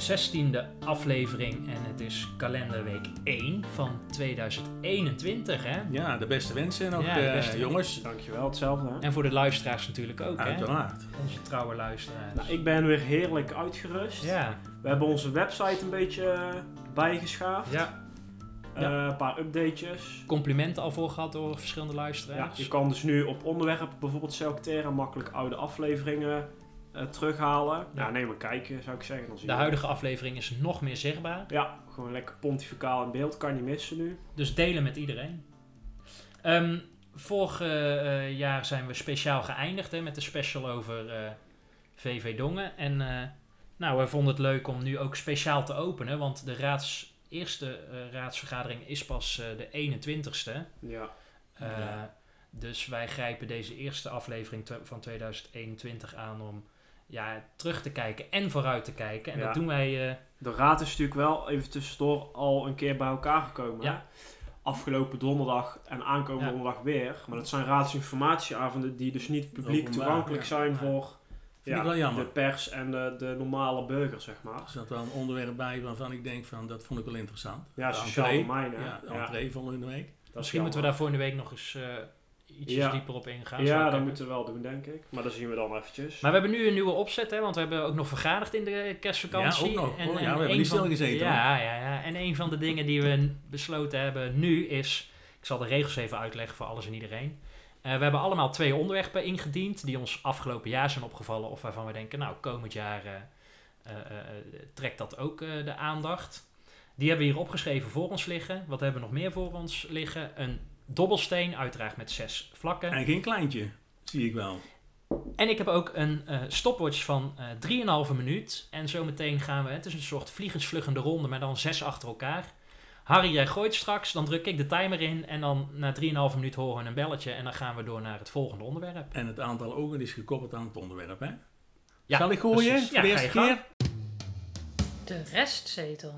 16e aflevering en het is kalenderweek 1 van 2021, hè? Ja, de beste wensen ook, Ja, de beste jongens. Dankjewel, hetzelfde. hè? En voor de luisteraars natuurlijk ook, hè? Uiteraard. Onze trouwe luisteraars. Nou, ik ben weer heerlijk uitgerust. Ja, We hebben onze website een beetje eh, bijgeschaafd. ja, Eh, ja. Een paar updatejes. complimenten al voor gehad door verschillende Ja, luisteraars. je kan dus nu op onderwerpen bijvoorbeeld selecteren, makkelijk oude afleveringen eh, terughalen. Ja. Ja, neem een kijkje zou ik zeggen. Dan zie De je- huidige aflevering is nog meer zichtbaar, Ja, gewoon lekker pontificaal in beeld. Kan je niet missen nu. dus delen met iedereen. Ehm, vorig eh, jaar zijn we speciaal geëindigd hè, met de special over eh, VV Dongen. En eh, nou, we vonden het leuk om nu ook speciaal te openen, want de raads, eerste eh, raadsvergadering is pas eh, de 21ste. Ja. Eh, Ja. Dus wij grijpen deze eerste aflevering van 2021 aan om ja, terug te kijken en vooruit te kijken. En Ja. dat doen wij. eh, De raad is natuurlijk wel even tussendoor al een keer bij elkaar gekomen. Ja. Afgelopen donderdag en aankomende Ja. donderdag weer. Maar dat zijn raadsinformatieavonden die dus niet publiek Openbaar, toegankelijk ja. zijn Ja. voor Vind ik wel jammer. de pers en de, de normale burger, zeg maar. Er zat wel een onderwerp bij waarvan ik denk van, dat vond ik wel interessant. Ja, De sociaal domein, hè? Ja, de Ja. volgende week. Dat misschien moeten we daar volgende week nog eens eh, ietsjes Ja. dieper op ingaan. Ja, dat kunnen. moeten we wel doen, denk ik. Maar dat zien we dan eventjes. Maar we hebben nu een nieuwe opzet, hè, want we hebben ook nog vergaderd in de kerstvakantie. Ja, ook nog. En, Oh, ja, en we hebben niet van- stilgezeten, Ja, ja, ja. En een van de dingen die we besloten hebben nu is... Ik zal de regels even uitleggen voor alles en iedereen. Eh, we hebben allemaal twee onderwerpen ingediend die ons afgelopen jaar zijn opgevallen. Of waarvan we denken, nou, komend jaar eh, eh, eh, eh, trekt dat ook eh, de aandacht. Die hebben we hier opgeschreven voor ons liggen. Wat hebben we nog meer voor ons liggen? Een dobbelsteen, uiteraard met zes vlakken. En geen kleintje, zie ik wel. En ik heb ook een eh stopwatch van eh 3,5 minuut. En zometeen gaan we, het is een soort vliegensvluggende ronde, maar dan zes achter elkaar. Harry, jij gooit straks, dan druk ik de timer in. En dan na 3,5 minuut horen we een belletje. En dan gaan we door naar het volgende onderwerp. En het aantal ogen is gekoppeld aan het onderwerp, hè? Ja, Zal ik gooien precies. voor Ja, de eerste keer? De Restzetel.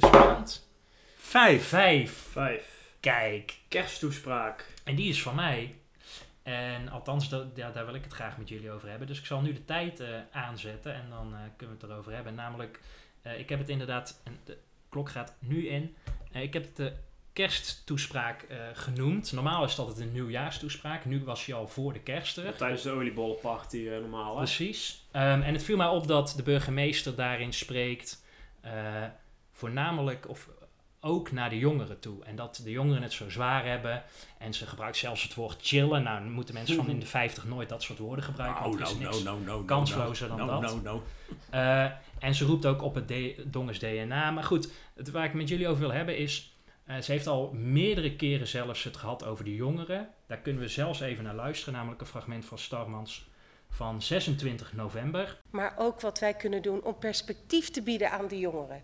Spannend. Vijf. Vijf. Vijf. Kijk. Kersttoespraak. En die is van mij. En althans, dat, ja, daar wil ik het graag met jullie over hebben. Dus ik zal nu de tijd eh, aanzetten en dan eh, kunnen we het erover hebben. Namelijk, eh, ik heb het inderdaad, en de klok gaat nu in. Eh, ik heb het de kersttoespraak eh, genoemd. Normaal is het altijd een nieuwjaarstoespraak. Nu was je al voor de kerst er. Tijdens de oliebollenparty eh, normaal, hè? Precies. Ehm, en het viel mij op dat de burgemeester daarin spreekt, eh, voornamelijk of ook naar de jongeren toe. En dat de jongeren het zo zwaar hebben. En ze gebruikt zelfs het woord chillen. Nou, dan moeten mensen van in de 50 nooit dat soort woorden gebruiken. Is niks nou, nou, nou. kanslozer dan dat. Nou, nou. eh, en ze roept ook op het D- Dongers DNA. Maar goed, het, waar ik met jullie over wil hebben is... eh, ze heeft al meerdere keren zelfs het gehad over de jongeren. Daar kunnen we zelfs even naar luisteren. Namelijk een fragment van Starmans van 26 november. maar ook wat wij kunnen doen om perspectief te bieden aan de jongeren.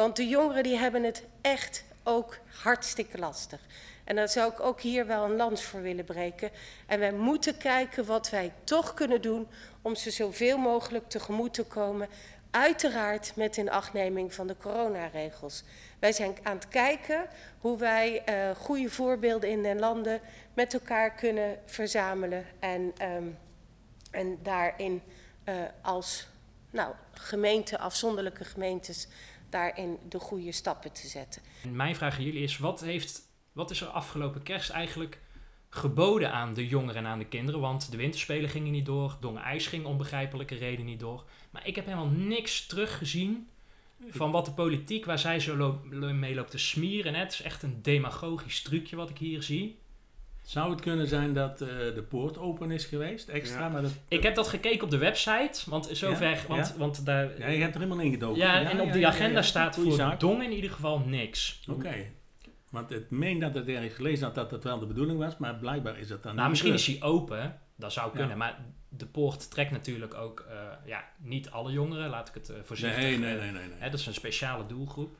Want de jongeren die hebben het echt ook hartstikke lastig. En daar zou ik ook hier wel een lans voor willen breken. En wij moeten kijken wat wij toch kunnen doen om ze zoveel mogelijk tegemoet te komen. Uiteraard met inachtneming van de coronaregels. Wij zijn aan het kijken hoe wij eh, goede voorbeelden in de landen met elkaar kunnen verzamelen en ehm, en daarin eh, als nou, gemeente, afzonderlijke gemeentes, daarin de goede stappen te zetten. En mijn vraag aan jullie is, wat, heeft, wat is er afgelopen kerst eigenlijk geboden aan de jongeren en aan de kinderen? Want de winterspelen gingen niet door, Dongen IJs ging om begrijpelijke reden niet door. Maar ik heb helemaal niks teruggezien van wat de politiek, waar zij zo lo- lo- mee loopt te smieren. hè. Het is echt een demagogisch trucje wat ik hier zie. Zou het kunnen zijn dat eh, de poort open is geweest, extra? Ja. Maar dat, Ik heb dat gekeken op de website, want zover, Ja? want, Ja? want daar... ja, je hebt er helemaal in gedoken. Ja, en op ja, die agenda ja. staat Goeie voor zaak. Dongen in ieder geval niks. Oké. Want ik meen dat het ergens gelezen had dat dat wel de bedoeling was, maar blijkbaar is het dan Nou, niet misschien is hij open. Dat zou Ja. kunnen. Maar de poort trekt natuurlijk ook eh, ja, niet alle jongeren. Laat ik het eh, voorzichtig... Nee, nee, nee, nee. nee. Hè, dat is een speciale doelgroep.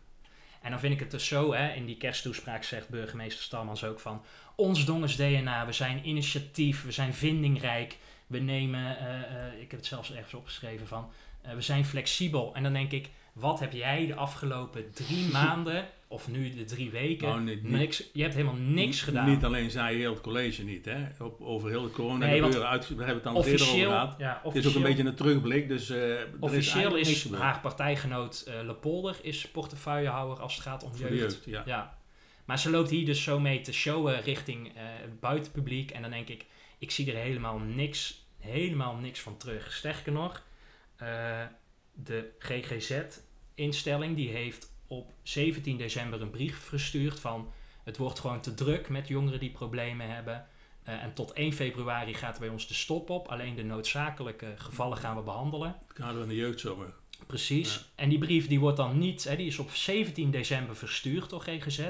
En dan vind ik het dus zo, hè, in die kersttoespraak zegt burgemeester Stalmans ook van... Ons Dongens DNA, we zijn initiatief, we zijn vindingrijk. We nemen, eh, eh, ik heb het zelfs ergens opgeschreven van... eh, we zijn flexibel. En dan denk ik, wat heb jij de afgelopen drie maanden, of nu de drie weken... Nou, niet- niet- niks, je hebt helemaal niks gedaan. Niet alleen zij heel het college niet, hè. Op, over heel het corona Nee, gebeuren uit, we hebben het dan eerder over officieel, gehad. ja, Het is ook een beetje een terugblik, dus er officieel is gebeurd. haar partijgenoot eh Lepolder is portefeuillehouder als het gaat om jeugd, ja. Ja. Maar ze loopt hier dus zo mee te showen richting eh het buitenpubliek. En dan denk ik, ik zie er helemaal niks, helemaal niks van terug. Sterker nog, eh, de GGZ-instelling die heeft op 17 december een brief verstuurd van... het wordt gewoon te druk met jongeren die problemen hebben... Eh, en tot 1 februari gaat bij ons de stop op. Alleen de noodzakelijke gevallen gaan we behandelen. Het kader van de jeugdzorg. Precies. Ja. En die brief die wordt dan niet, hè, die is op 17 december verstuurd door GGZ.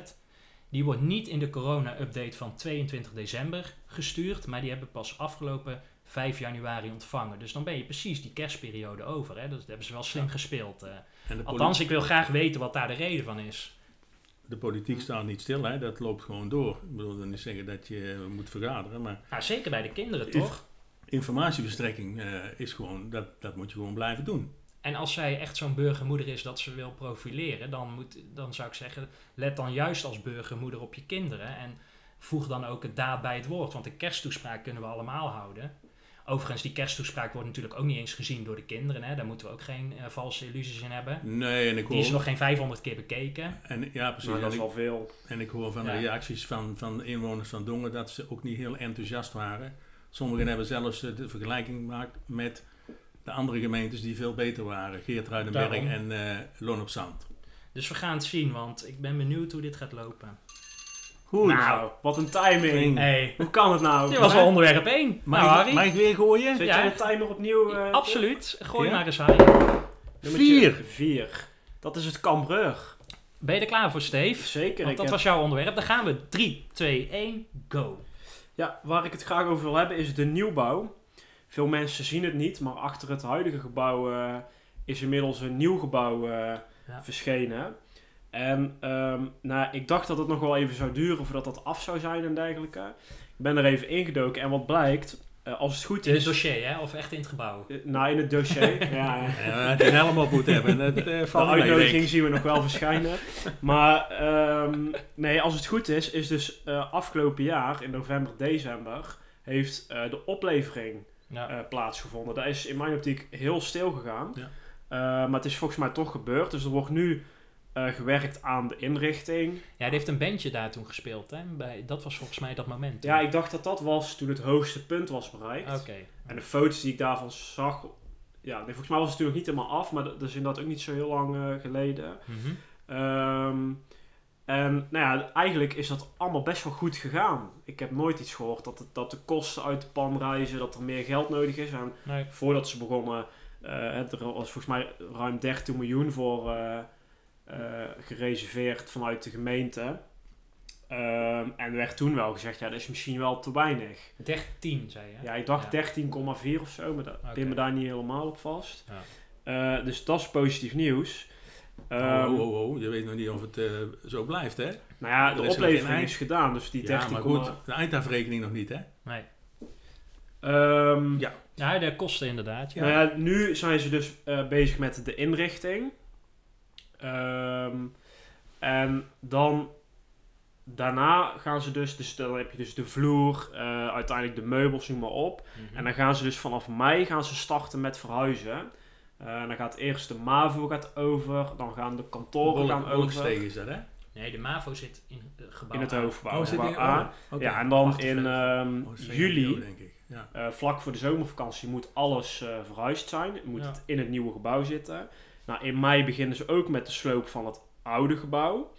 Die wordt niet in de corona-update van 22 december gestuurd, maar die hebben pas afgelopen 5 januari ontvangen. Dus dan ben je precies die kerstperiode over. Hè? Dat hebben ze wel slim Ja. gespeeld. eh. Althans, ik wil graag weten wat daar de reden van is. de politiek staat niet stil, hè. dat loopt gewoon door. Ik bedoel dan niet zeggen dat je moet vergaderen, maar Nou, zeker bij de kinderen, toch? informatieverstrekking eh, is gewoon, dat, dat moet je gewoon blijven doen. En als zij echt zo'n burgermoeder is dat ze wil profileren, dan, moet, dan zou ik zeggen, let dan juist als burgermoeder op je kinderen. En voeg dan ook het daad bij het woord. Want de kersttoespraak kunnen we allemaal houden. Overigens, die kersttoespraak wordt natuurlijk ook niet eens gezien door de kinderen. Hè? Daar moeten we ook geen eh, valse illusies in hebben. Nee, en ik Die is hoor, nog geen 500 keer bekeken. en, ja, precies. Nou, dat is al veel. en ik hoor van Ja. de reacties van, van inwoners van Dongen dat ze ook niet heel enthousiast waren. Sommigen hebben zelfs eh, de vergelijking gemaakt met de andere gemeentes die veel beter waren. Geertruidenberg Daarom. en eh Loon op Zand. Dus we gaan het zien, want ik ben benieuwd hoe dit gaat lopen. Goed. Nou, wat een timing. Hey, Hoe kan het nou? dit was wel Hè? onderwerp 1. Mag, Nou, ik, Harry. mag ik weer gooien? Zet Ja. jij de timer opnieuw? eh, Absoluut. Gooi Ja? maar eens, Harry. Nummertje Vier. Vier. Dat is het Cambreur. Ben je er klaar voor, Steve? Zeker. Want dat heb- was jouw onderwerp. Dan gaan we 3, 2, 1, go. Ja, waar ik het graag over wil hebben is de nieuwbouw. Veel mensen zien het niet, maar achter het huidige gebouw eh, is inmiddels een nieuw gebouw eh, Ja. verschenen. En ehm, nou, ik dacht dat het nog wel even zou duren voordat dat af zou zijn en dergelijke. Ik ben er even ingedoken en wat blijkt, eh, als het goed In het is... dossier, hè? Of echt in het gebouw? nou, in het dossier. ja, ja. Een helm op hebben. Dat De uitnodiging zien we nog wel verschijnen. Maar ehm, nee, als het goed is, is dus afgelopen jaar, in november, december, heeft de oplevering Ja. eh, plaatsgevonden. Dat is in mijn optiek heel stil gegaan. Ja. Eh, maar het is volgens mij toch gebeurd. Dus er wordt nu eh, gewerkt aan de inrichting. ja, hij heeft een bandje daar toen gespeeld, hè? Bij, dat was volgens mij dat moment. Ja, ik dacht dat dat was toen het hoogste punt was bereikt. Oké. En de foto's die ik daarvan zag... Ja, nee, volgens mij was het natuurlijk niet helemaal af. Maar dat is inderdaad ook niet zo heel lang geleden. Mhm. Ehm, en nou ja, eigenlijk is dat allemaal best wel goed gegaan. Ik heb nooit iets gehoord dat, het, dat de kosten uit de pan reizen, dat er meer geld nodig is. En Nee. voordat ze begonnen, eh, er was volgens mij ruim 13 miljoen voor eh, eh, gereserveerd vanuit de gemeente. Ehm, en werd toen wel gezegd, ja, dat is misschien wel te weinig. 13, zei je? Ja, ik dacht Ja. 13,4 of zo, maar dat pin me daar niet helemaal op vast. Ja. Dus dat is positief nieuws. Oh, Ehm, oh, oh, oh, je weet nog niet of het eh, zo blijft, hè? Nou ja, de oplevering eind. is gedaan, dus die 13, ja, maar goed, de eindafrekening nog niet, hè? Nee. Ehm, Ja. Ja, de kosten inderdaad. Ja. Nou ja, nu zijn ze dus eh, bezig met de inrichting. Ehm, en dan daarna gaan ze dus, dus dan heb je dus de vloer, eh, uiteindelijk de meubels, noem maar op. Mhm. En dan gaan ze dus vanaf mei gaan ze starten met verhuizen. Eh, dan gaat eerst de MAVO gaat over, dan gaan de kantoren gaan over. Is dat, hè? Nee, de MAVO zit in het gebouw. In het hoofdgebouw. zit gebouw in- A. oh. Ja, en dan in ehm, Oh, juli, denk ik. Ja. Eh, vlak voor de zomervakantie moet alles eh, verhuisd zijn. Moet Ja. het in het nieuwe gebouw zitten. Nou, in mei beginnen ze ook met de sloop van het oude gebouw.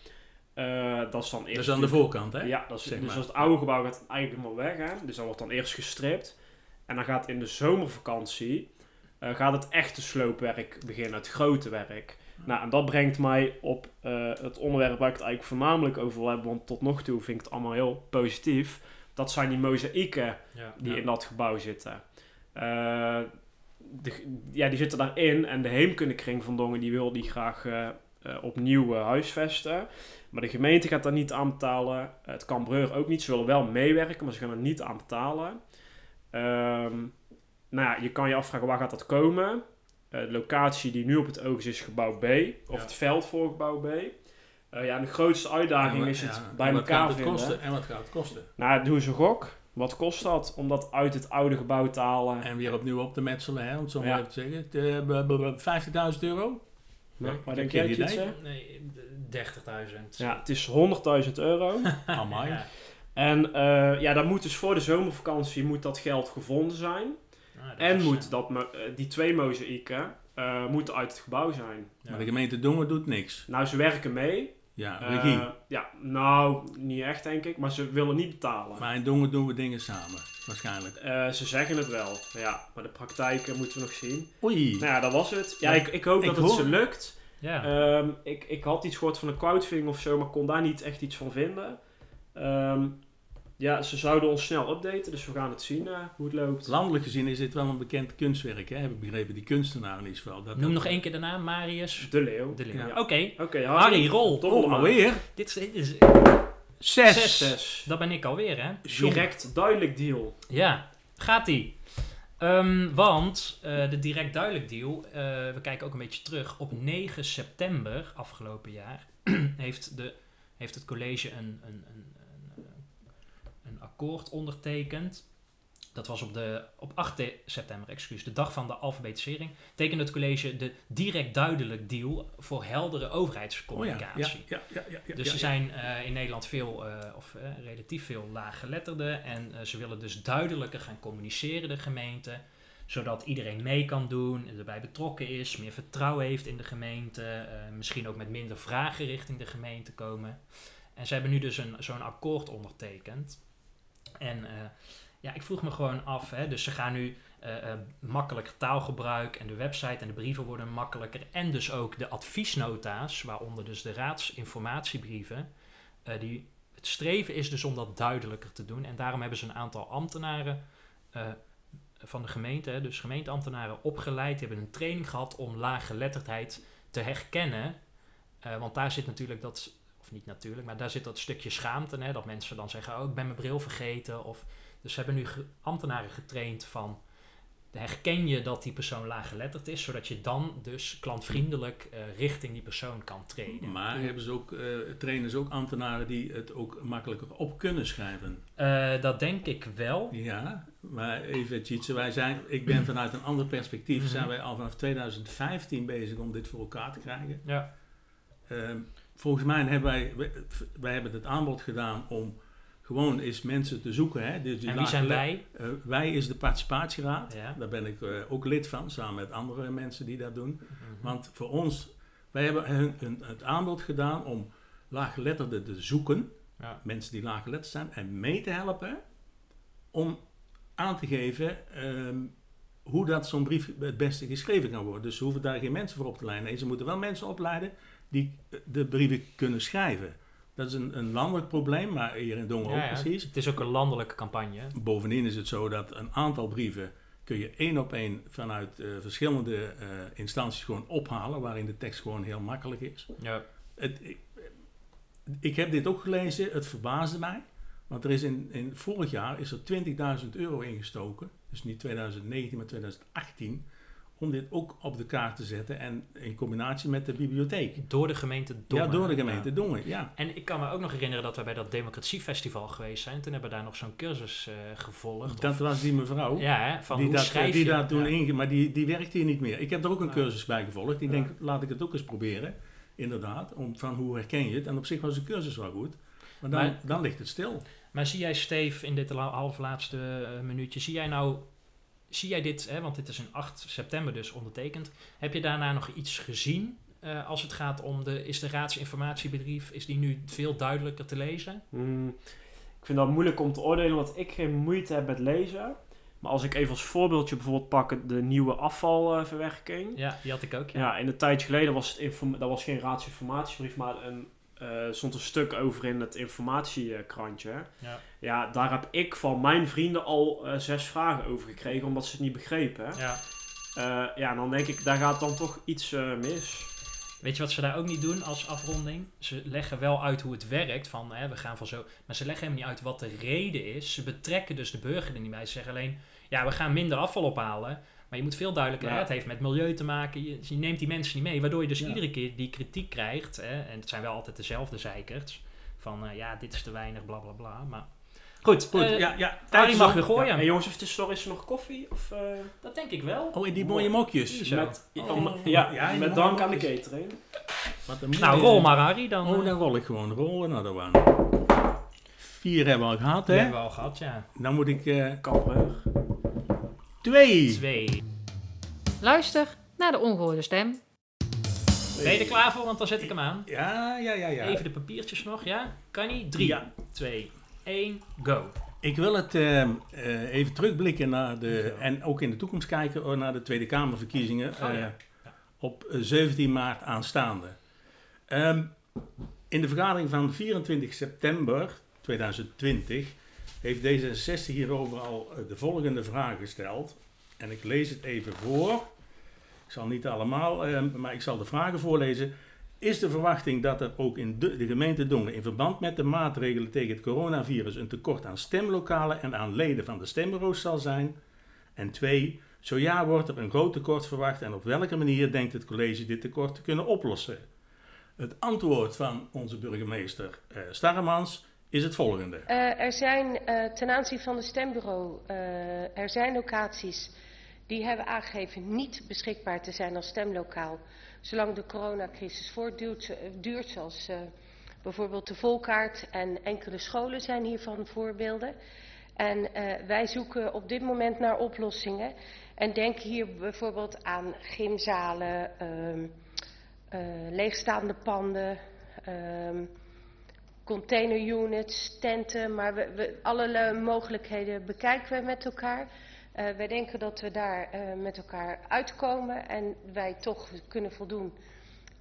Eh, dat is dan eerst... Dat is aan de voorkant, hè? Ja, dat is, Zeg dus maar. als het oude gebouw gaat eigenlijk helemaal weg. Hè? Dus dan wordt dan eerst gestript. En dan gaat in de zomervakantie... eh, gaat het echte sloopwerk beginnen, het grote werk. Nou, en dat brengt mij op eh, het onderwerp waar ik het eigenlijk voornamelijk over wil hebben. Want tot nog toe vind ik het allemaal heel positief. Dat zijn die mozaïeken Ja. die Ja. in dat gebouw zitten. Eh, de, ja, die zitten daarin en de heemkundekring van Dongen die wil die graag opnieuw eh, huisvesten. Maar de gemeente gaat daar niet aan betalen. Het Cambreur ook niet. Ze willen wel meewerken, maar ze gaan er niet aan betalen. Ehm, nou ja, je kan je afvragen waar gaat dat komen. Eh, de locatie die nu op het oog is, is gebouw B. Of Ja. het veld voor gebouw B. Eh, ja, de grootste uitdaging is het ja, bij elkaar gaat het vinden. kosten? En wat gaat het kosten? Nou, doe eens een gok. Wat kost dat om dat uit het oude gebouw te halen? En weer opnieuw op te metselen, hè, om het zo maar Ja. even te zeggen. De, b- b- b- 50.000 euro? Nou, waar heb denk jij? Nee, d- 30.000. Ja, het is 100.000 euro. Amai. Ja. en eh, ja, dan moet dus voor de zomervakantie moet dat geld gevonden zijn. Ah, En is, moet dat, eh, die twee mozaïeken eh, moeten uit het gebouw zijn. ja. Maar de gemeente Dongen doet niks. Nou, ze werken mee. Ja, Eh, ja, nou, niet echt denk ik. Maar ze willen niet betalen. maar in Dongen doen we dingen samen, waarschijnlijk. Eh, ze zeggen het wel. Ja, maar de praktijk eh, moeten we nog zien. Oei. Nou ja, dat was het. Ja, Ja, ik, ik hoop ik dat het ze lukt. ja. Ehm, ik, ik had iets gehoord van een crowdfunding of zo, maar kon daar niet echt iets van vinden. Ehm, ja, ze zouden ons snel updaten, dus we gaan het zien eh, hoe het loopt. Landelijk gezien is dit wel een bekend kunstwerk, hè? heb ik begrepen. Die kunstenaar in ieder geval. Dat Noem nog één keer de naam, Marius De Leeuw. de Leeuw. Ja. Ja, Oké, Oké, Harry, rol. Dobbel Oh, maar. alweer? Dit is, dit is Zes. Zes. Zes. dat ben ik alweer, hè? Direct duidelijk deal. Ja, gaat-ie. Ehm, want eh, de direct duidelijk deal, eh, we kijken ook een beetje terug. Op 9 september afgelopen jaar heeft, de, heeft het college een, een, een akkoord ondertekend. Dat was op, de, op 8 de- september, excuus, de dag van de alfabetisering. Tekende het college de direct duidelijk deal voor heldere Oh overheidscommunicatie. ja, ja, ja, ja, Dus er zijn eh, in Nederland veel, eh, of eh, relatief veel laaggeletterden. En ze willen dus duidelijker gaan communiceren, de gemeente. Zodat iedereen mee kan doen, erbij betrokken is, meer vertrouwen heeft in de gemeente. misschien ook met minder vragen richting de gemeente komen. En ze hebben nu dus een, zo'n akkoord ondertekend. En eh, ja, ik vroeg me gewoon af, hè, dus ze gaan nu eh, eh, makkelijker taalgebruik en de website en de brieven worden makkelijker. En dus ook de adviesnota's, waaronder dus de raadsinformatiebrieven. die, het streven is dus om dat duidelijker te doen. En daarom hebben ze een aantal ambtenaren van de gemeente, dus gemeenteambtenaren, opgeleid. Die hebben een training gehad om laaggeletterdheid te herkennen. Want daar zit natuurlijk dat, of niet natuurlijk, maar daar zit dat stukje schaamte. Hè, dat mensen dan zeggen, oh ik ben mijn bril vergeten. Of, dus ze hebben nu ambtenaren getraind van herken je dat die persoon laaggeletterd is, zodat je dan dus klantvriendelijk eh, richting die persoon kan treden. Maar hebben ze ook, eh, trainen ze ook ambtenaren die het ook makkelijker op kunnen schrijven? Eh, dat denk ik wel. Ja, maar even Tjitse, wij zijn, ik ben vanuit een ander perspectief, Mhm. zijn wij al vanaf 2015 bezig om dit voor elkaar te krijgen. Ja. Ehm, volgens mij hebben wij, wij, hebben het aanbod gedaan om gewoon eens mensen te zoeken. Hè? Dus die En wie zijn wij? Eh, wij is de participatieraad. Ja. Daar ben ik eh, ook lid van, samen met andere mensen die dat doen. Mhm. Want voor ons, wij hebben hun, hun- het aanbod gedaan om laaggeletterden te zoeken, Ja. mensen die laaggeletterd zijn, en mee te helpen om aan te geven ehm, hoe dat zo'n brief het beste geschreven kan worden. Dus ze hoeven daar geen mensen voor op te leiden. Nee, ze moeten wel mensen opleiden die eh, de brieven kunnen schrijven. Dat is een, een landelijk probleem, maar hier in Dongen Ja, ook precies. Het is ook een landelijke campagne. Bovendien is het zo dat een aantal brieven kun je één op één vanuit eh, verschillende eh, instanties gewoon ophalen, waarin de tekst gewoon heel makkelijk is. Ja. Het, ik, ik heb dit ook gelezen, het verbaasde mij, want er is in, in vorig jaar is er 20.000 euro ingestoken, dus niet 2019, maar 2018, om dit ook op de kaart te zetten en in combinatie met de bibliotheek. Door de gemeente Dongen. Ja, door de gemeente Dongen, ja. En ik kan me ook nog herinneren dat we bij dat democratiefestival geweest zijn. Toen hebben we daar nog zo'n cursus eh, gevolgd. Dat Of- was die mevrouw. ja, hè, van die hoe dat, schrijf die je? daar toen Ja. inge... Maar die, die werkt hier niet meer. Ik heb er ook een Ja. cursus bij gevolgd. Ik Ja. denk, laat ik het ook eens proberen. Inderdaad. Om, van hoe herken je het. En op zich was de cursus wel goed. Maar dan, Maar- dan ligt het stil. Maar zie jij, Steve, in dit half laatste eh, minuutje, zie jij nou, zie jij dit, hè, want dit is in 8 september dus ondertekend, heb je daarna nog iets gezien eh, als het gaat om de, is de raadsinformatiebrief, is die nu veel duidelijker te lezen? Hmm, ik vind dat moeilijk om te oordelen, omdat ik geen moeite heb met lezen. Maar als ik even als voorbeeldje bijvoorbeeld pak de nieuwe afvalverwerking. Ja, die had ik ook, ja. Ja, in een tijd geleden was het dat was geen raadsinformatiebrief, maar een, eh, stond een stuk over in het informatiekrantje. Ja. Ja, daar heb ik van mijn vrienden al eh, zes vragen over gekregen, omdat ze het niet begrepen. Ja. Eh, ja, dan denk ik, daar gaat dan toch iets mis. Weet je wat ze daar ook niet doen als afronding? Ze leggen wel uit hoe het werkt, van hè, we gaan van zo... Maar ze leggen helemaal niet uit wat de reden is. Ze betrekken dus de burger er niet bij. Ze zeggen alleen, ja, we gaan minder afval ophalen. Maar je moet veel duidelijker, Ja. hè, het heeft met milieu te maken. Je, je neemt die mensen niet mee, waardoor je dus Ja. iedere keer die kritiek krijgt. Hè, en het zijn wel altijd dezelfde zeikers. Van, eh, ja, dit is te weinig, bla bla bla. Maar goed, Goed, eh, ja, ja. Arie mag weer gooien. En jongens, even tussendoor, is er nog koffie? Of, eh, Dat denk ik wel. Oh, in die mooie mokjes. Met, Oh. om- ja, met de dank aan de catering. Nou, rol maar, Arie. Dan, Oh, dan rol ik gewoon. Rollen. Nou, dat waren Vier hebben we al gehad, die hè? hebben we al gehad, ja. Dan moet ik eh, Kamper. Twee. Twee. Luister naar de ongehoorde stem. Ben je er klaar voor? Want dan zet ik hem aan. Ja, ja, ja, ja. Even de papiertjes nog, ja? Kan niet? Drie, Ja. twee, één, go. Ik wil het eh, eh, even terugblikken naar de, en ook in de toekomst kijken oh, naar de Tweede Kamerverkiezingen Oh, eh, ja. op eh, 17 maart aanstaande. Ehm, in de vergadering van 24 september 2020 heeft D66 hierover al eh, de volgende vraag gesteld. En ik lees het even voor. Ik zal niet allemaal, eh, maar ik zal de vragen voorlezen. Is de verwachting dat er ook in de, de gemeente Dongen in verband met de maatregelen tegen het coronavirus een tekort aan stemlokalen en aan leden van de stembureaus zal zijn? En twee, zo ja wordt er een groot tekort verwacht en op welke manier denkt het college dit tekort te kunnen oplossen? Het antwoord van onze burgemeester eh Starremans is het volgende. Eh, er zijn eh, ten aanzien van de stembureau, eh, er zijn locaties die hebben aangegeven niet beschikbaar te zijn als stemlokaal. Zolang de coronacrisis voortduurt, duurt, zoals bijvoorbeeld de Volkaart en enkele scholen zijn hiervan voorbeelden. En eh, wij zoeken op dit moment naar oplossingen. En denk hier bijvoorbeeld aan gymzalen, ehm, eh, leegstaande panden, ehm, container units, tenten, maar we, we, alle mogelijkheden bekijken we met elkaar. Eh, wij denken dat we daar eh, met elkaar uitkomen en wij toch kunnen voldoen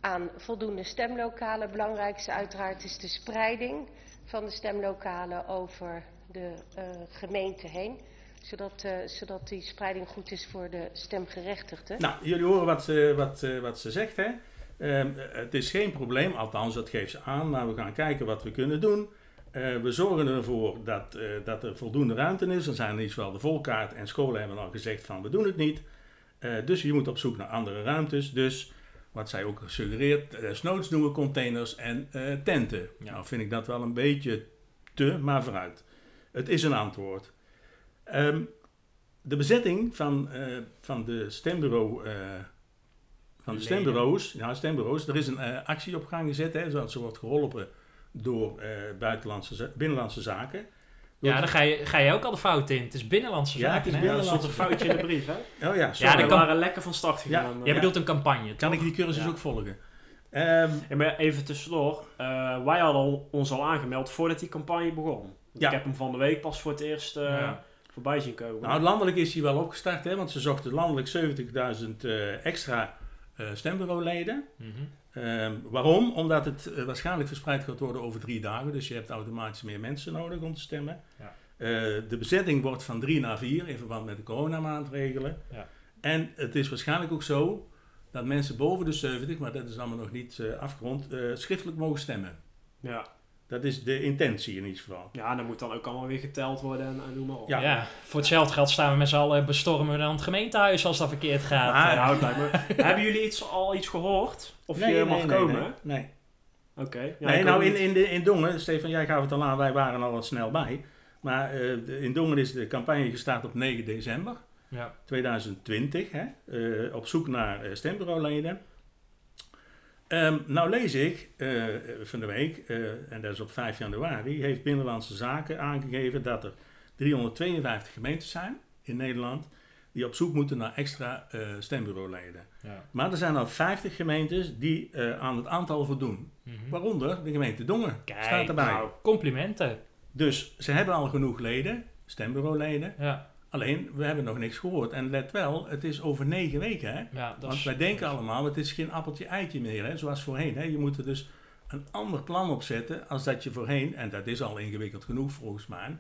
aan voldoende stemlokalen. Het belangrijkste uiteraard is de spreiding van de stemlokalen over de eh, gemeente heen. Zodat, zodat die spreiding goed is voor de stemgerechtigden. Nou, jullie horen wat wat, wat ze zegt, hè? Ehm, het is geen probleem, althans dat geeft ze aan, maar we gaan kijken wat we kunnen doen. Eh, we zorgen ervoor dat, eh, dat er voldoende ruimte is. Er zijn in ieder geval de volkaart en scholen hebben al gezegd van we doen het niet. Eh, dus je moet op zoek naar andere ruimtes. Dus wat zij ook suggereert, eh, snoods doen we containers en tenten. Ja. Nou vind ik dat wel een beetje te, maar vooruit. Het is een antwoord. Ehm, de bezetting van, van de stembureau... eh, van de stembureaus, ja, stembureaus. Er is een eh, actie op gang gezet, hè, zodat ze wordt geholpen door eh, buitenlandse, binnenlandse zaken. Ja, dan ga je, ga je ook al de fout in. Het is binnenlandse Ja, zaken, het is hè? Ja, stond een foutje in de brief, hè? Oh ja, Ja, sorry. dat we kan- waren lekker van start Ja, gegaan. Jij bedoelt een campagne, kan ik die cursus Ja. ook volgen? Ehm, Ja, maar even tussendoor. eh, wij hadden al- ons al aangemeld voordat die campagne begon. Ja. Ik heb hem van de week pas voor het eerst eh, Ja. voorbij zien komen. nou, landelijk is hij wel opgestart, hè, want ze zochten landelijk 70.000 eh, extra eh stembureauleden. Mhm. Ehm, waarom? Omdat het eh, waarschijnlijk verspreid gaat worden over drie dagen. Dus je hebt automatisch meer mensen nodig om te stemmen. Ja. Eh, de bezetting wordt van drie naar vier in verband met de coronamaatregelen. Ja. En het is waarschijnlijk ook zo dat mensen boven de 70, maar dat is allemaal nog niet afgerond, schriftelijk mogen stemmen. ja. Dat is de intentie in ieder geval. ja, dan moet dan ook allemaal weer geteld worden en, en noem maar op. Ja. Ja. voor hetzelfde geld staan we met z'n allen bestormen we dan het gemeentehuis als dat verkeerd gaat. Maar- Nou, het lijkt me- Hebben jullie iets, al iets gehoord? Of je mag nee, komen? Nee, nee. Oké. Ja, nee nou in, in, de, in Dongen, Stefan, jij gaf het al aan, wij waren al wat snel bij. Maar eh, de- in Dongen is de campagne gestart op 9 december. ja. 2020, hè, eh, op zoek naar eh, stembureauleden. Ehm, nou lees ik eh, van de week, eh, en dat is op 5 januari, heeft Binnenlandse Zaken aangegeven dat er 352 gemeentes zijn in Nederland die op zoek moeten naar extra eh stembureauleden. Ja. Maar er zijn al 50 gemeentes die aan het aantal voldoen. Mhm. Waaronder de gemeente Dongen Kijk, staat erbij. nou, complimenten. Dus ze hebben al genoeg leden, stembureauleden. Ja, Alleen, we hebben nog niks gehoord. En let wel, het is over negen weken. Hè? ja Want is- wij denken allemaal, het is geen appeltje-eitje meer, hè? zoals voorheen. Hè? Je moet er dus een ander plan op zetten als dat je voorheen, en dat is al ingewikkeld genoeg volgens mij,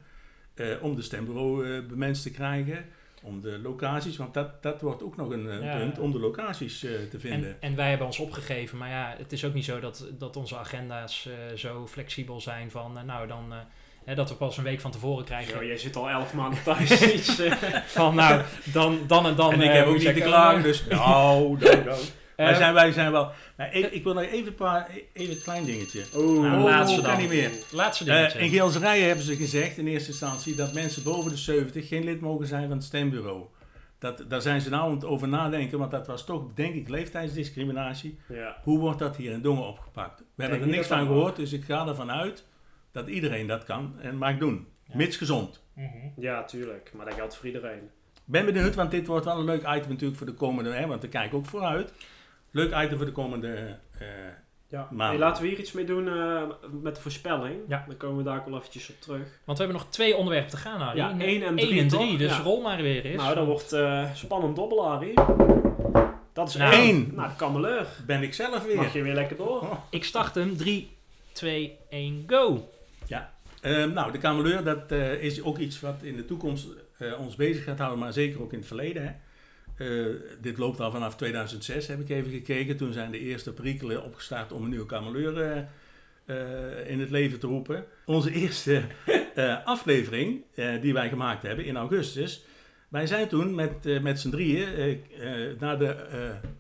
eh, om de stembureau eh te krijgen. om de locaties, want dat, dat wordt ook nog een eh, Ja. punt, om de locaties eh, te vinden. En, en wij hebben ons opgegeven, maar ja, het is ook niet zo dat, dat onze agenda's zo flexibel zijn van, nou dan, hè, dat we pas een week van tevoren krijgen jij zit al elf maanden thuis. Iets, van, nou, dan, dan en dan. en ik eh, heb ook moet niet klagen, komen. dus nou, nou, nou. Eh, wij, zijn, wij zijn wel... Nou, ik, ik wil nog even een paar, even een klein dingetje. Oeh, Nou, Oh, laatste kan dan. niet meer. Laatste Eh, dingetje. in Geelserijen hebben ze gezegd in eerste instantie dat mensen boven de 70 geen lid mogen zijn van het stembureau. Dat, daar zijn ze nou aan het over nadenken, want dat was toch, denk ik, leeftijdsdiscriminatie. Ja. Hoe wordt dat hier in Dongen opgepakt? We hebben er niks van gehoord, dus ik ga ervan uit dat iedereen dat kan en mag doen. Ja. Mits gezond. Mhm. ja, tuurlijk. Maar dat geldt voor iedereen. Ben benieuwd, want dit wordt wel een leuk item natuurlijk voor de komende, hè, want we kijken ook vooruit. Leuk item voor de komende eh, Ja. Hey, laten we hier iets mee doen eh, met de voorspelling. Ja. Dan komen we daar ook wel eventjes op terug. Want we hebben nog twee onderwerpen te gaan, Harry. Ja, één en Eén drie, en toch? drie, dus Ja. rol maar weer eens. Nou, dat wordt eh, spannend dobbel, Harry. Dat is Nou. één. Eén. Nou, de kameleur. ben ik zelf weer. Mag je weer lekker door. Ik start hem. 3, 2, 1, go. Ehm, nou, de kameleur, dat eh, is ook iets wat in de toekomst eh, ons bezig gaat houden, maar zeker ook in het verleden. Hè. Eh, dit loopt al vanaf 2006, heb ik even gekeken. Toen zijn de eerste perikelen opgestart om een nieuwe kameleur in het leven te roepen. Onze eerste aflevering die wij gemaakt hebben in augustus. Wij zijn toen met, met z'n drieën naar de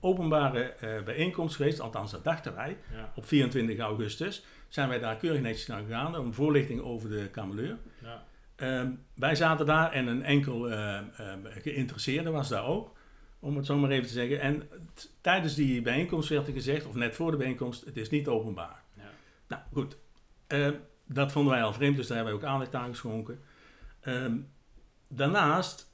openbare bijeenkomst geweest, althans dat dachten wij, Ja. op 24 augustus. Zijn wij daar keurig netjes naar gegaan om voorlichting over de kameleur. Ja. Ehm, wij zaten daar en een enkel ehm, geïnteresseerde was daar ook, om het zo maar even te zeggen. En tijdens die bijeenkomst werd er gezegd, of net voor de bijeenkomst, het is niet openbaar. Ja. Nou goed, Ehm, dat vonden wij al vreemd, dus daar hebben we ook aandacht aan geschonken. Daarnaast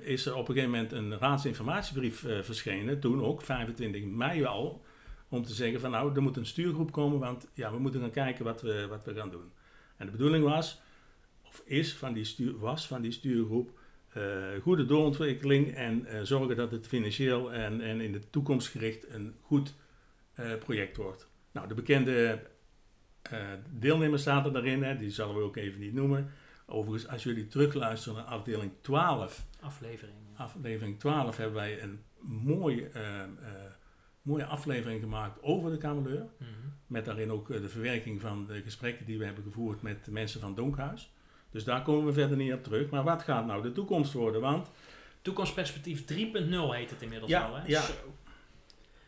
is er op een gegeven moment een raadsinformatiebrief eh, verschenen, toen ook, 25 mei al, om te zeggen van nou, er moet een stuurgroep komen, want ja, we moeten gaan kijken wat we, wat we gaan doen. En de bedoeling was, of is van die stuur, was van die stuurgroep, eh, goede doorontwikkeling en eh, zorgen dat het financieel en, en in de toekomst gericht een goed eh, project wordt. Nou, de bekende deelnemers zaten daarin, hè, die zullen we ook even niet noemen. Overigens, als jullie terugluisteren naar afdeling 12, Aflevering. aflevering 12, hebben wij een mooie, eh, mooie aflevering gemaakt over de kameleur. Mhm. Met daarin ook eh, de verwerking van de gesprekken die we hebben gevoerd met de mensen van Donkhuis. Dus daar komen we verder niet op terug. Maar wat gaat nou de toekomst worden? Want, Toekomstperspectief 3.0 heet het inmiddels Ja, al, hè? ja. Zo.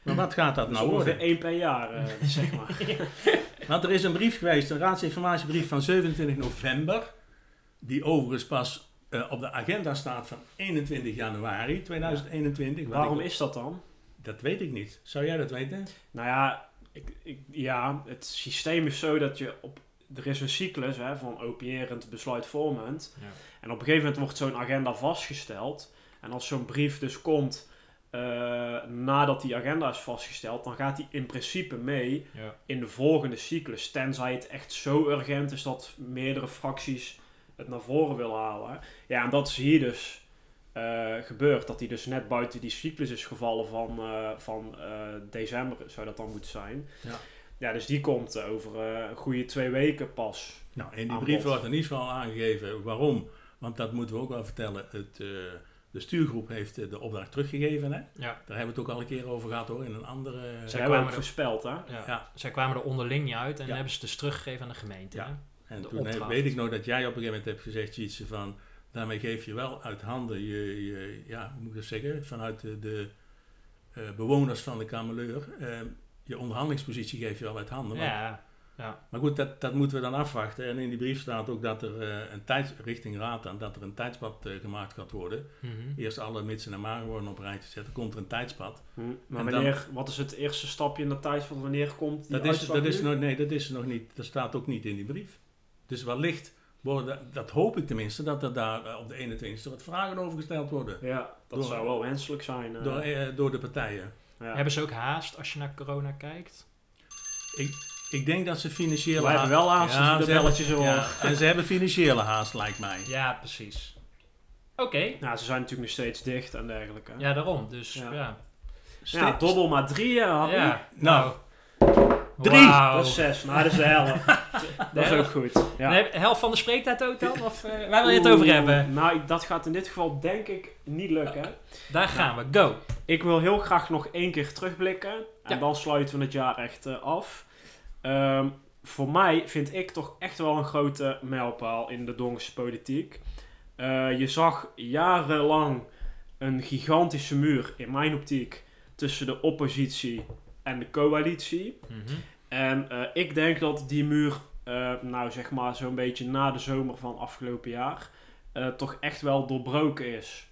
maar wat gaat dat Dus nou worden? één per jaar, eh, zeg maar. Want er is een brief geweest, een raadsinformatiebrief van 27 november. Die overigens pas eh, op de agenda staat van 21 januari 2021. Wat Waarom ik- is dat dan? Dat weet ik niet. Zou jij dat weten? Nou ja, ik, ik, ja, het systeem is zo dat je op... Er is een cyclus hè, van opierend, besluitvormend. Ja. En op een gegeven moment wordt zo'n agenda vastgesteld. En als zo'n brief dus komt eh, nadat die agenda is vastgesteld, dan gaat die in principe mee Ja. in de volgende cyclus. Tenzij het echt zo urgent is dat meerdere fracties het naar voren willen halen. Ja, en dat is hier dus eh, gebeurd. Dat hij dus net buiten die cyclus is gevallen van, eh, van eh, december, zou dat dan moeten zijn. Ja. Ja, dus die komt over eh, een goede twee weken pas. Nou, in die brief bod. wordt in ieder geval aangegeven waarom. Want dat moeten we ook wel vertellen. Het, eh, de stuurgroep heeft de opdracht teruggegeven. Hè? Ja. Daar hebben we het ook al een keer over gehad hoor. In een andere... Zij Ze hebben kwamen er- voorspeld, hè? Ja. Ja. Zij kwamen er onderling niet uit en Ja. hebben ze het dus teruggegeven aan de gemeente. Ja. hè? En de toen opdracht. weet ik nog dat jij op een gegeven moment hebt gezegd iets van... Daarmee geef je wel uit handen je, je ja, hoe moet ik dat zeggen? Vanuit de, de eh, bewoners van de Kameleur. eh, je onderhandelingspositie geef je wel uit handen. want- Ja. ja. Maar goed, dat, dat moeten we dan afwachten. En in die brief staat ook dat er eh, een tijd richting raad dan, dat er een tijdspad eh, gemaakt gaat worden. Mhm. Eerst alle mitsen en maren worden op rijtje zetten. Komt er een tijdspad. Hm. Maar dan- wanneer, wat is het eerste stapje in de tijd van wanneer komt die Dat is, dat is nog, nee, dat is nog niet. Dat staat ook niet in die brief. Dus wellicht worden, dat hoop ik tenminste, dat er daar eh, op de 21ste wat vragen over gesteld worden. Ja, dat Door- zou wel wenselijk zijn. eh. Door, eh, door de partijen. ja. Hebben ze ook haast als je naar corona kijkt? Ik, ik denk dat ze financiële We hebben wel haast je de hebben- belletjes ja, en ze hebben financiële haast, lijkt mij. Ja, precies. Oké. Nou, ze zijn natuurlijk nog steeds dicht en dergelijke. Ja, daarom. Dus Ja. ja. Ja, dobbel maar drie, hè, Harry. Nou, Nou. Drie. Dat is zes. Nou, dat is de helft. Dat is ook goed. Ja. Nee, helft van de spreektijd ook dan? Of eh, waar wil je het over hebben? Nou, dat gaat in dit geval denk ik niet lukken. Daar gaan we. Go. Ik wil heel graag nog één keer terugblikken. En dan sluiten we het jaar echt eh, af. Ehm, voor mij vind ik toch echt wel een grote mijlpaal in de Dongerse politiek. Eh, je zag jarenlang een gigantische muur, in mijn optiek, tussen de oppositie en de coalitie. Mhm. En ik denk dat die muur, eh, nou zeg maar zo'n beetje na de zomer van afgelopen jaar, eh, toch echt wel doorbroken is.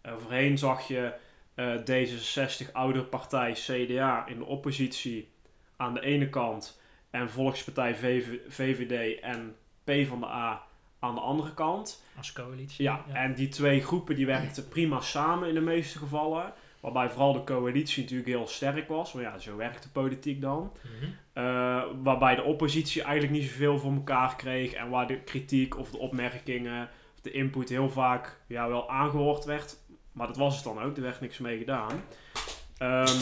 Eh, voorheen zag je eh, D66, oudere partij, CDA in de oppositie aan de ene kant en Volkspartij VV VVD en PvdA aan de andere kant. Als coalitie. Ja, en die twee groepen die werkten prima samen in de meeste gevallen. Waarbij vooral de coalitie natuurlijk heel sterk was. Maar ja, zo werkt de politiek dan. Mhm. Eh, waarbij de oppositie eigenlijk niet zoveel voor elkaar kreeg. En waar de kritiek of de opmerkingen of de input heel vaak ja, wel aangehoord werd. Maar dat was het dan ook. Er werd niks mee gedaan. Ehm,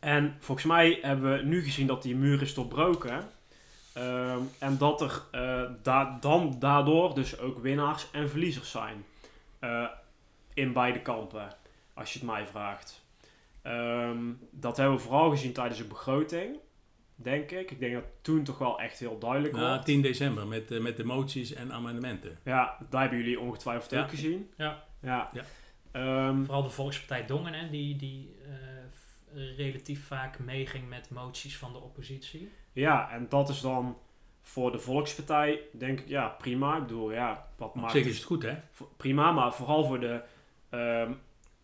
en volgens mij hebben we nu gezien dat die muur is doorbroken. Ehm, en dat er da- dan daardoor dus ook winnaars en verliezers zijn. Eh, in beide kampen, als je het mij vraagt. Ehm, dat hebben we vooral gezien tijdens de begroting, denk ik. Ik denk dat toen toch wel echt heel duidelijk Na wordt. 10 december met, eh, met de moties en amendementen. Ja, daar hebben jullie ongetwijfeld Ja. ook gezien. Ja. Ja. Ja. Ehm, Vooral de Volkspartij Dongen, hè, die, die eh, relatief vaak meeging met moties van de oppositie. ja, en dat is dan voor de Volkspartij, denk ik, ja, prima. Ik bedoel, ja, wat Op maakt zich is het goed, hè? Prima, maar vooral voor de ehm,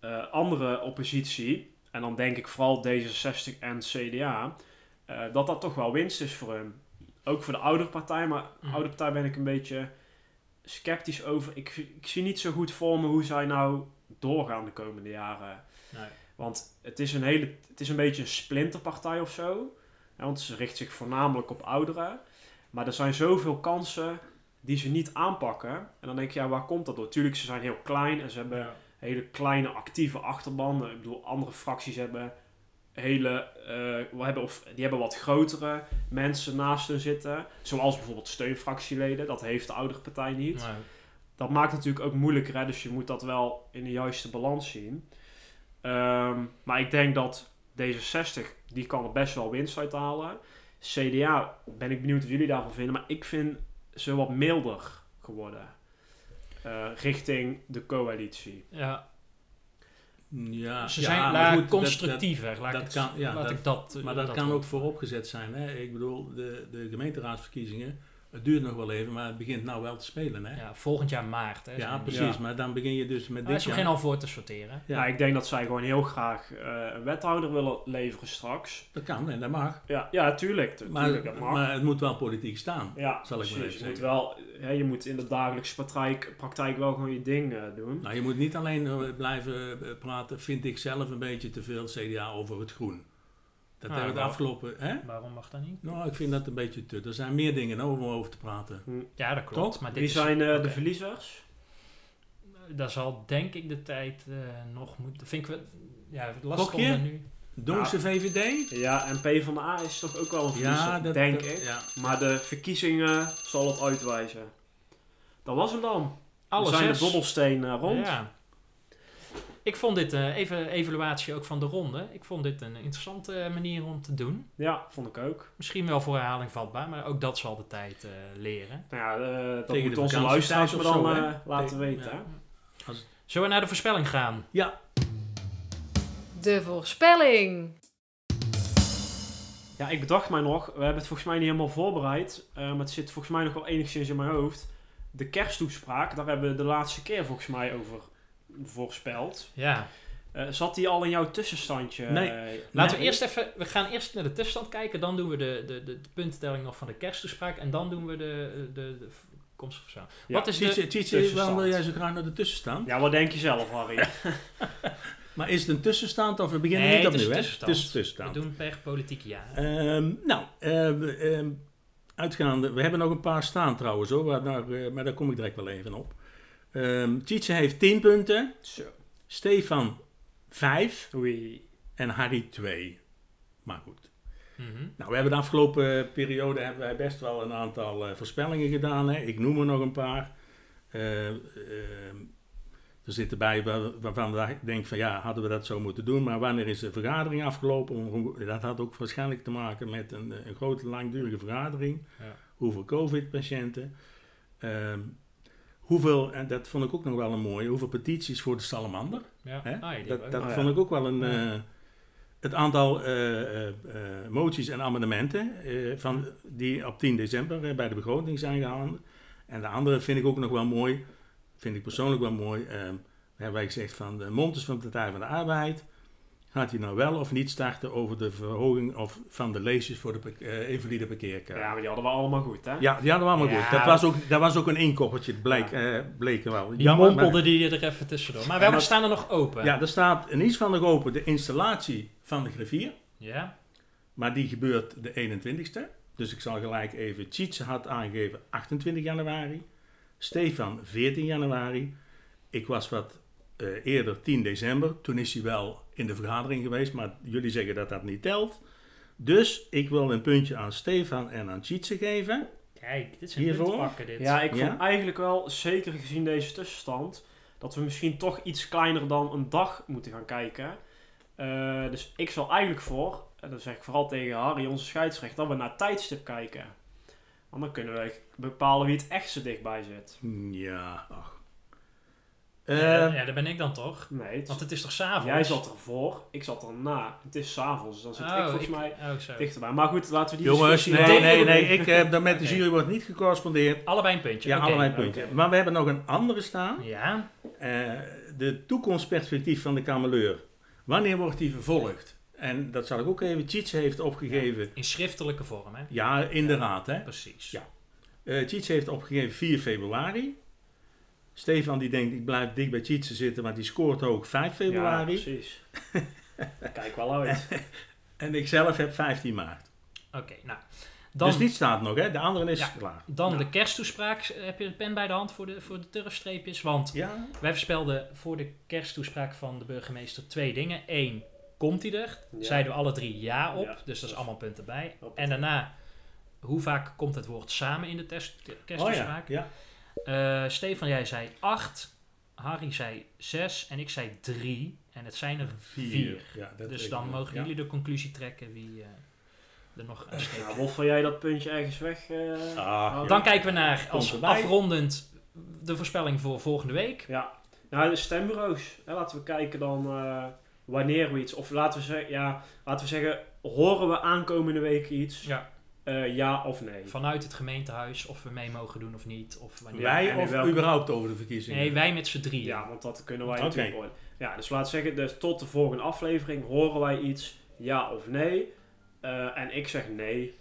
eh, andere oppositie, en dan denk ik vooral D66 en CDA, eh, dat dat toch wel winst is voor hun. Ook voor de oudere partij, maar de Mhm. oude partij ben ik een beetje sceptisch over. Ik, ik zie niet zo goed voor me hoe zij nou doorgaan de komende jaren. Nee. Want het is een, hele, het is een beetje een splinterpartij of zo. Want ze richt zich voornamelijk op ouderen. Maar er zijn zoveel kansen die ze niet aanpakken. En dan denk je, ja, waar komt dat door? Tuurlijk, ze zijn heel klein en ze hebben Ja. Hele kleine actieve achterban. Ik bedoel, andere fracties hebben hele, we hebben, of, die hebben wat grotere mensen naast hun zitten. Zoals bijvoorbeeld steunfractieleden. Dat heeft de oudere partij niet. Nee. Dat maakt natuurlijk ook moeilijker, hè? dus je moet dat wel in de juiste balans zien. Ehm, maar ik denk dat D66, die kan er best wel winst uit halen. CDA, ben ik benieuwd wat jullie daarvan vinden, maar ik vind ze wat milder geworden. Eh, richting de coalitie. Ja, Ja, ze zijn maar la- goed, dat- constructiever. laat dat het- kan- ja, laat dat- ik dat, Maar dat, dat kan ook vooropgezet zijn. Hè? Ik bedoel, de, de gemeenteraadsverkiezingen, het duurt nog wel even, maar het begint nou wel te spelen. Hè? Ja, Ja, volgend jaar maart. Hè, zijn- precies. Ja. Maar dan begin je dus met Daar dit is nog jaar. geen al voor te sorteren. Ja. Ja. ik denk dat zij gewoon heel graag eh, een wethouder willen leveren straks. Dat kan en dat mag. Ja, ja tuurlijk. tu- Maar, tuurlijk dat mag. maar het moet wel politiek staan. ja, zal ik maar precies. even je moet zeggen. wel, hè, je moet in de dagelijkse praktijk, praktijk wel gewoon je ding eh, doen. Nou, je moet niet alleen eh, blijven praten, vind ik zelf een beetje te veel CDA over het groen. Dat Ah, hebben we de wel. afgelopen... Hè? Waarom mag dat niet? Nou, ik vind dat een beetje te... Er zijn meer dingen over om over te praten. Ja, dat klopt. Toch? Maar dit Wie is- zijn eh, de verliezers? Daar zal denk ik de tijd eh, nog moeten... Vind ik wel... Ja, lastig om er nu... Donkse VVD? Ja, en P van de A is toch ook wel een verliezer, dat, denk dat- ik. Ja. Maar de verkiezingen zal het uitwijzen. Dat was hem dan. Alle We zijn zes. de dobbelsteen rond. Ja. Ik vond dit, eh, even evaluatie ook van de ronde. Ik vond dit een interessante eh, manier om te doen. Ja, vond ik ook. Misschien wel voor herhaling vatbaar, maar ook dat zal de tijd eh, leren. Nou ja, eh, dat Tegen moet de onze luisteraars dan zo, eh, laten Tegen- weten. ja. Zullen we naar de voorspelling gaan? ja, De voorspelling. Ja, ik bedacht mij nog, we hebben het volgens mij niet helemaal voorbereid, eh, maar het zit volgens mij nog wel enigszins in mijn hoofd. De kersttoespraak, daar hebben we de laatste keer volgens mij over voorspeld. Ja. Eh, zat die al in jouw tussenstandje? Nee. Eh, Laten we Nee. eerst even... We gaan eerst naar de tussenstand kijken. Dan doen we de, de, de, de puntentelling nog van de kersttoespraak. En dan doen we de, de, de. Ja. Wat is de... Tietje, Tietje, tussenstand. waarom wil jij zo graag naar de tussenstand? Ja, wat denk je zelf, Harry? Maar is het een tussenstand of we beginnen Nee, niet opnieuw, een hè? tussenstand. Het is een tussenstand. We doen per politiek jaar. Ehm, nou, ehm, ehm, uitgaande, we hebben nog een paar staan trouwens hoor, waar, maar daar kom ik direct wel even op. Ehm Tietje heeft 10 punten, Zo. Stefan 5 Oei. en Harry 2. Maar goed. Mhm. Nou, we hebben de afgelopen periode hebben wij best wel een aantal eh, voorspellingen gedaan. Hè. Ik noem er nog een paar. Eh, eh, er zitten bij waar- waarvan ik denk van ja, hadden we dat zo moeten doen. Maar wanneer is de vergadering afgelopen? Dat had ook waarschijnlijk te maken met een, een grote langdurige vergadering. Ja. Hoeveel COVID-patiënten. Ehm, hoeveel, en dat vond ik ook nog wel een mooie, hoeveel petities voor de salamander. Ja. Hè? Ah, dat vond ik ook wel een. Eh, het aantal eh, eh, moties en amendementen van, die op 10 december bij de begroting zijn gehaald. En de andere vind ik ook nog wel mooi, vind ik persoonlijk wel mooi. hebben wij gezegd van de Montes van de Partij van de Arbeid. Gaat hij nou wel of niet starten over de verhoging of van de leesjes voor de eh, invalide parkeerkaart? Ja, maar die hadden we allemaal goed, hè? Ja, die hadden we allemaal Ja. goed. Dat was ook, dat was ook een inkoppertje, het bleek, eh, bleek er wel. Die Jammer, maar- mompelde die er even tussendoor. Maar welke maar- staan er nog open? Ja, er staat in iets van nog open de installatie van de griffier. Ja? Maar die gebeurt de 21ste. Dus ik zal gelijk even. Tjitse had aangegeven 28 januari. Stefan 14 januari. Ik was wat eh, eerder 10 december. Toen is hij wel in de vergadering geweest. Maar jullie zeggen dat dat niet telt. Dus ik wil een puntje aan Stefan en aan Tjitse geven. Kijk, dit zijn Hiervoor? puntpakken dit. Ja, ik Ja? vond eigenlijk wel, zeker gezien deze tussenstand, dat we misschien toch iets kleiner dan een dag moeten gaan kijken. Eh, dus ik zal eigenlijk voor, en dat zeg ik vooral tegen Harry, onze scheidsrechter, dat we naar tijdstip kijken. Want dan kunnen we bepalen wie het echt zo dichtbij zit. Ja, ach. Ja, Eh, ja, daar ben ik dan toch? Nee, het- Want het is toch s'avonds? jij zat ervoor, ik zat erna. Het is s'avonds, dus dan zit ik volgens mij Oh, dichterbij. Maar goed, laten we die jongens, discussie... nee, nee, nee, nee. Ik heb daar met de jury wordt niet gecorrespondeerd. Allebei een puntje. Ja, allebei een puntje. Maar we hebben nog een andere staan. Ja, Eh, de toekomstperspectief van de kameleur. Wanneer wordt die vervolgd? En dat zal ik ook even. Tjitse heeft opgegeven. in schriftelijke vorm, hè? Ja, in de raad. Hè? Precies. Ja. Eh Tjitse heeft opgegeven 4 februari. Stefan die denkt, ik blijf dicht bij Tjitse zitten, maar die scoort ook 5 Ja, februari. precies. Kijk wel uit. en ik zelf heb 15 maart. Oké, nou. Dan, dus die staat nog, hè? De andere is Ja. klaar. dan de kersttoespraak. Heb je de pen bij de hand voor de, voor de turfstreepjes? Want Ja, wij voorspelden voor de kersttoespraak van de burgemeester twee dingen. Eén, komt hij er? Ja. Zeiden we alle drie ja op. Ja. Dus dat is allemaal punten bij. En daarna, hoe vaak komt het woord samen in de test, oh ja. Ja. Eh, Stefan, jij zei 8. Harry zei 6. En ik zei 3. En het zijn er 4. Ja, dat Dus dan ik mogen jullie de conclusie trekken wie eh, er nog een streep Nou, Wolf, van jij dat puntje ergens weg? eh, Ah, ja. Dan kijken we naar als erbij. afrondend de voorspelling voor volgende week. Ja, nou de stembureaus. Hè, laten we kijken dan eh, wanneer we iets, of laten we, zeggen, ja, laten we zeggen, horen we aankomende week iets? Ja. Eh, ja of nee? Vanuit het gemeentehuis of we mee mogen doen of niet. Of wanneer. Wij of welke- überhaupt over de verkiezingen? Nee, wij met z'n drieën. Ja, want dat kunnen wij Oké. natuurlijk. Ja, dus laten we zeggen, dus tot de volgende aflevering horen wij iets, ja of nee? Eh, en ik zeg nee.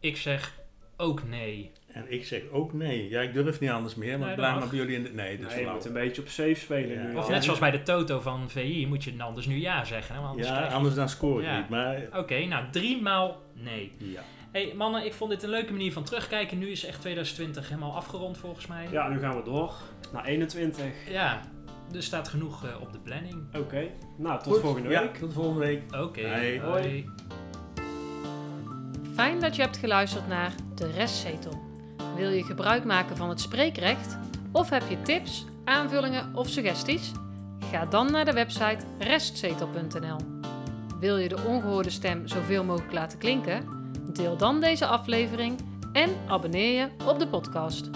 Ik zeg ook nee. En ik zeg ook nee. Ja, ik durf niet anders meer, want Nee, ik dat blijf maar bij jullie in de... Nee, dat is Nee, je moet een beetje op safe spelen Ja. nu. Of net zoals bij de Toto van VI moet je dan anders nu ja zeggen. Hè? Want anders Ja, krijg je- anders dan score ik Ja. niet. Maar Oké, nou drie maal nee. ja. hey, mannen, ik vond dit een leuke manier van terugkijken. Nu is echt 2020 helemaal afgerond volgens mij. Ja, nu gaan we door naar 21. Ja, er staat genoeg eh, op de planning. Oké, nou tot Goed. volgende Ja, week. tot volgende week. Oké, Hey. hoi. Fijn dat je hebt geluisterd naar De Restzetel. Wil je gebruik maken van het spreekrecht? Of heb je tips, aanvullingen of suggesties? Ga dan naar de website restzetel.nl. Wil je de ongehoorde stem zoveel mogelijk laten klinken? Deel dan deze aflevering en abonneer je op de podcast.